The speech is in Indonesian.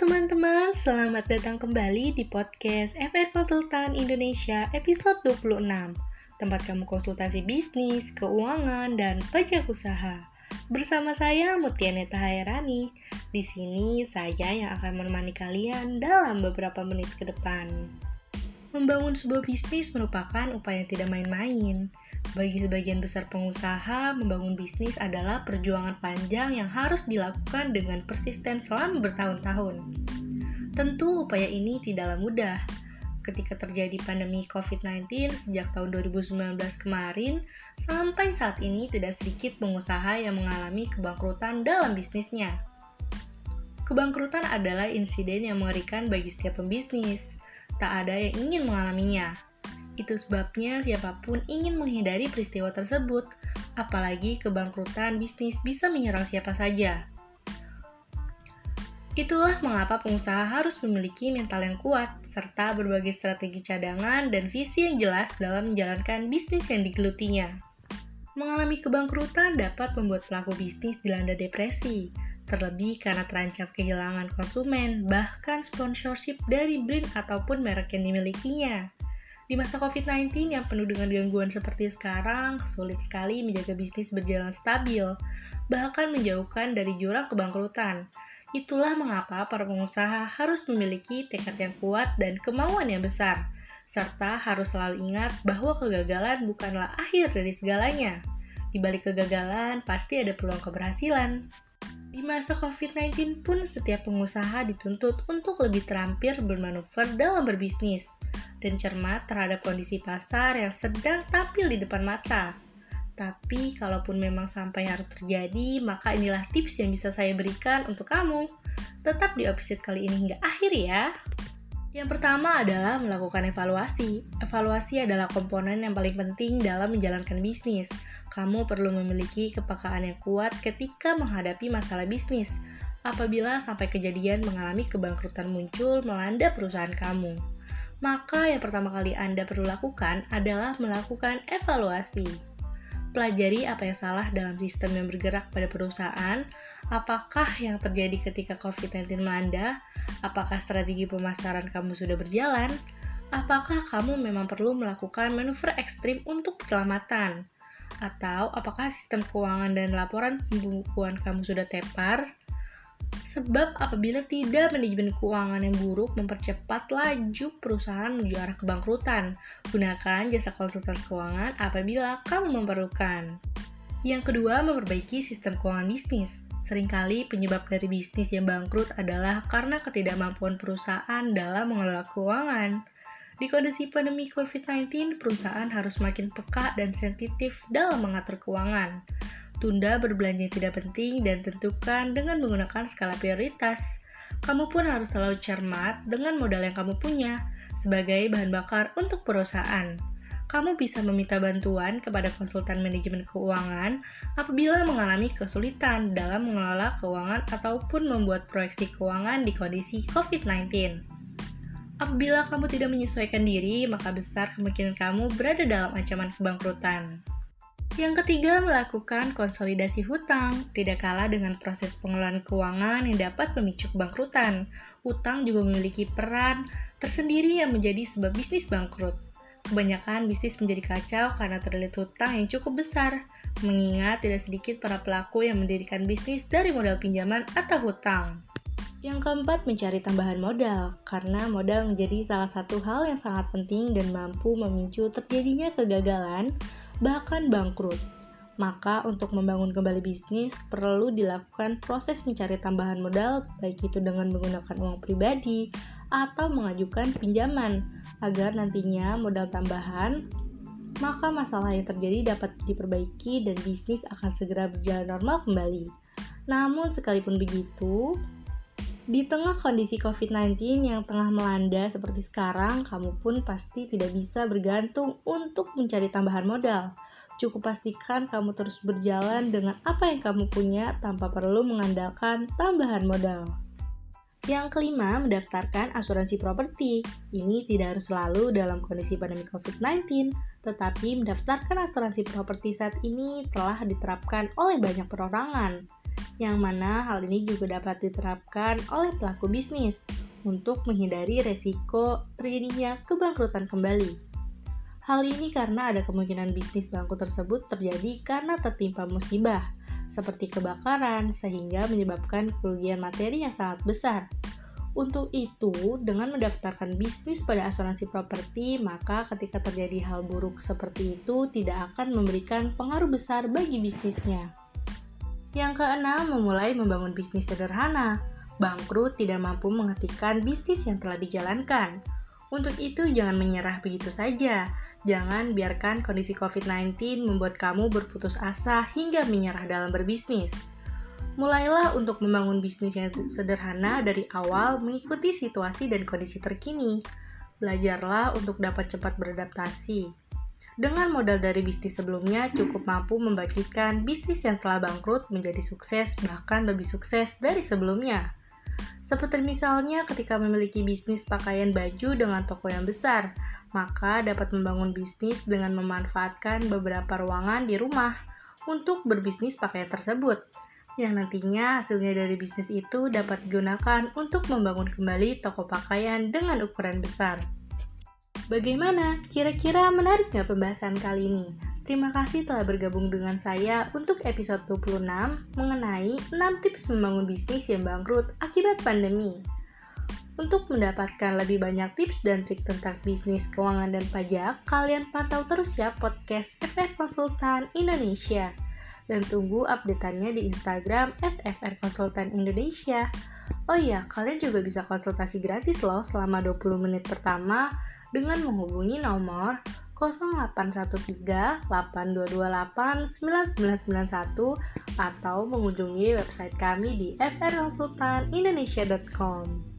teman-teman, selamat datang kembali di podcast FR Konsultan Indonesia episode 26 Tempat kamu konsultasi bisnis, keuangan, dan pajak usaha. Bersama saya Mutianeta Hairani. Di sini saya yang akan menemani kalian dalam beberapa menit ke depan. Membangun sebuah bisnis merupakan upaya yang tidak main-main bagi sebagian besar pengusaha, membangun bisnis adalah perjuangan panjang yang harus dilakukan dengan persisten selama bertahun-tahun. Tentu upaya ini tidaklah mudah. Ketika terjadi pandemi COVID-19 sejak tahun 2019 kemarin, sampai saat ini tidak sedikit pengusaha yang mengalami kebangkrutan dalam bisnisnya. Kebangkrutan adalah insiden yang mengerikan bagi setiap pembisnis. Tak ada yang ingin mengalaminya itu sebabnya siapa pun ingin menghindari peristiwa tersebut, apalagi kebangkrutan bisnis bisa menyerang siapa saja. Itulah mengapa pengusaha harus memiliki mental yang kuat, serta berbagai strategi cadangan dan visi yang jelas dalam menjalankan bisnis yang digelutinya. Mengalami kebangkrutan dapat membuat pelaku bisnis dilanda depresi, terlebih karena terancam kehilangan konsumen, bahkan sponsorship dari brand ataupun merek yang dimilikinya. Di masa COVID-19 yang penuh dengan gangguan seperti sekarang, sulit sekali menjaga bisnis berjalan stabil, bahkan menjauhkan dari jurang kebangkrutan. Itulah mengapa para pengusaha harus memiliki tekad yang kuat dan kemauan yang besar, serta harus selalu ingat bahwa kegagalan bukanlah akhir dari segalanya. Di balik kegagalan, pasti ada peluang keberhasilan. Di masa COVID-19 pun setiap pengusaha dituntut untuk lebih terampil bermanuver dalam berbisnis dan cermat terhadap kondisi pasar yang sedang tampil di depan mata. Tapi kalaupun memang sampai harus terjadi, maka inilah tips yang bisa saya berikan untuk kamu. Tetap di episode kali ini hingga akhir ya. Yang pertama adalah melakukan evaluasi. Evaluasi adalah komponen yang paling penting dalam menjalankan bisnis. Kamu perlu memiliki kepekaan yang kuat ketika menghadapi masalah bisnis. Apabila sampai kejadian mengalami kebangkrutan muncul melanda perusahaan kamu maka yang pertama kali Anda perlu lakukan adalah melakukan evaluasi. Pelajari apa yang salah dalam sistem yang bergerak pada perusahaan, apakah yang terjadi ketika COVID-19 melanda, apakah strategi pemasaran kamu sudah berjalan, apakah kamu memang perlu melakukan manuver ekstrim untuk keselamatan, atau apakah sistem keuangan dan laporan pembukuan kamu sudah tepar, Sebab apabila tidak manajemen keuangan yang buruk mempercepat laju perusahaan menuju arah kebangkrutan. Gunakan jasa konsultan keuangan apabila kamu memerlukan. Yang kedua, memperbaiki sistem keuangan bisnis. Seringkali penyebab dari bisnis yang bangkrut adalah karena ketidakmampuan perusahaan dalam mengelola keuangan. Di kondisi pandemi COVID-19, perusahaan harus makin peka dan sensitif dalam mengatur keuangan. Tunda berbelanja yang tidak penting dan tentukan dengan menggunakan skala prioritas. Kamu pun harus selalu cermat dengan modal yang kamu punya sebagai bahan bakar untuk perusahaan. Kamu bisa meminta bantuan kepada konsultan manajemen keuangan apabila mengalami kesulitan dalam mengelola keuangan ataupun membuat proyeksi keuangan di kondisi COVID-19. Apabila kamu tidak menyesuaikan diri, maka besar kemungkinan kamu berada dalam ancaman kebangkrutan. Yang ketiga, melakukan konsolidasi hutang. Tidak kalah dengan proses pengelolaan keuangan yang dapat memicu kebangkrutan. Hutang juga memiliki peran tersendiri yang menjadi sebab bisnis bangkrut. Kebanyakan bisnis menjadi kacau karena terlilit hutang yang cukup besar, mengingat tidak sedikit para pelaku yang mendirikan bisnis dari modal pinjaman atau hutang. Yang keempat, mencari tambahan modal, karena modal menjadi salah satu hal yang sangat penting dan mampu memicu terjadinya kegagalan bahkan bangkrut. Maka untuk membangun kembali bisnis perlu dilakukan proses mencari tambahan modal baik itu dengan menggunakan uang pribadi atau mengajukan pinjaman agar nantinya modal tambahan maka masalah yang terjadi dapat diperbaiki dan bisnis akan segera berjalan normal kembali. Namun sekalipun begitu, di tengah kondisi COVID-19 yang tengah melanda seperti sekarang, kamu pun pasti tidak bisa bergantung untuk mencari tambahan modal. Cukup pastikan kamu terus berjalan dengan apa yang kamu punya tanpa perlu mengandalkan tambahan modal. Yang kelima, mendaftarkan asuransi properti. Ini tidak harus selalu dalam kondisi pandemi COVID-19, tetapi mendaftarkan asuransi properti saat ini telah diterapkan oleh banyak perorangan. Yang mana hal ini juga dapat diterapkan oleh pelaku bisnis untuk menghindari resiko terjadinya kebangkrutan kembali. Hal ini karena ada kemungkinan bisnis bangkrut tersebut terjadi karena tertimpa musibah, seperti kebakaran, sehingga menyebabkan kerugian materi yang sangat besar. Untuk itu, dengan mendaftarkan bisnis pada asuransi properti, maka ketika terjadi hal buruk seperti itu tidak akan memberikan pengaruh besar bagi bisnisnya. Yang keenam, memulai membangun bisnis sederhana. Bangkrut tidak mampu menghentikan bisnis yang telah dijalankan. Untuk itu, jangan menyerah begitu saja. Jangan biarkan kondisi COVID-19 membuat kamu berputus asa hingga menyerah dalam berbisnis. Mulailah untuk membangun bisnis yang sederhana dari awal mengikuti situasi dan kondisi terkini. Belajarlah untuk dapat cepat beradaptasi. Dengan modal dari bisnis sebelumnya, cukup mampu membagikan bisnis yang telah bangkrut menjadi sukses, bahkan lebih sukses dari sebelumnya. Seperti misalnya ketika memiliki bisnis pakaian baju dengan toko yang besar, maka dapat membangun bisnis dengan memanfaatkan beberapa ruangan di rumah untuk berbisnis pakaian tersebut yang nantinya hasilnya dari bisnis itu dapat digunakan untuk membangun kembali toko pakaian dengan ukuran besar. Bagaimana? Kira-kira menarik nggak pembahasan kali ini? Terima kasih telah bergabung dengan saya untuk episode 26 mengenai 6 tips membangun bisnis yang bangkrut akibat pandemi. Untuk mendapatkan lebih banyak tips dan trik tentang bisnis, keuangan, dan pajak, kalian pantau terus ya podcast FR Konsultan Indonesia. Dan tunggu updateannya di Instagram at FR Konsultan Indonesia. Oh iya, kalian juga bisa konsultasi gratis loh selama 20 menit pertama dengan menghubungi nomor 0813-8228-9991 atau mengunjungi website kami di frkonsultanindonesia.com.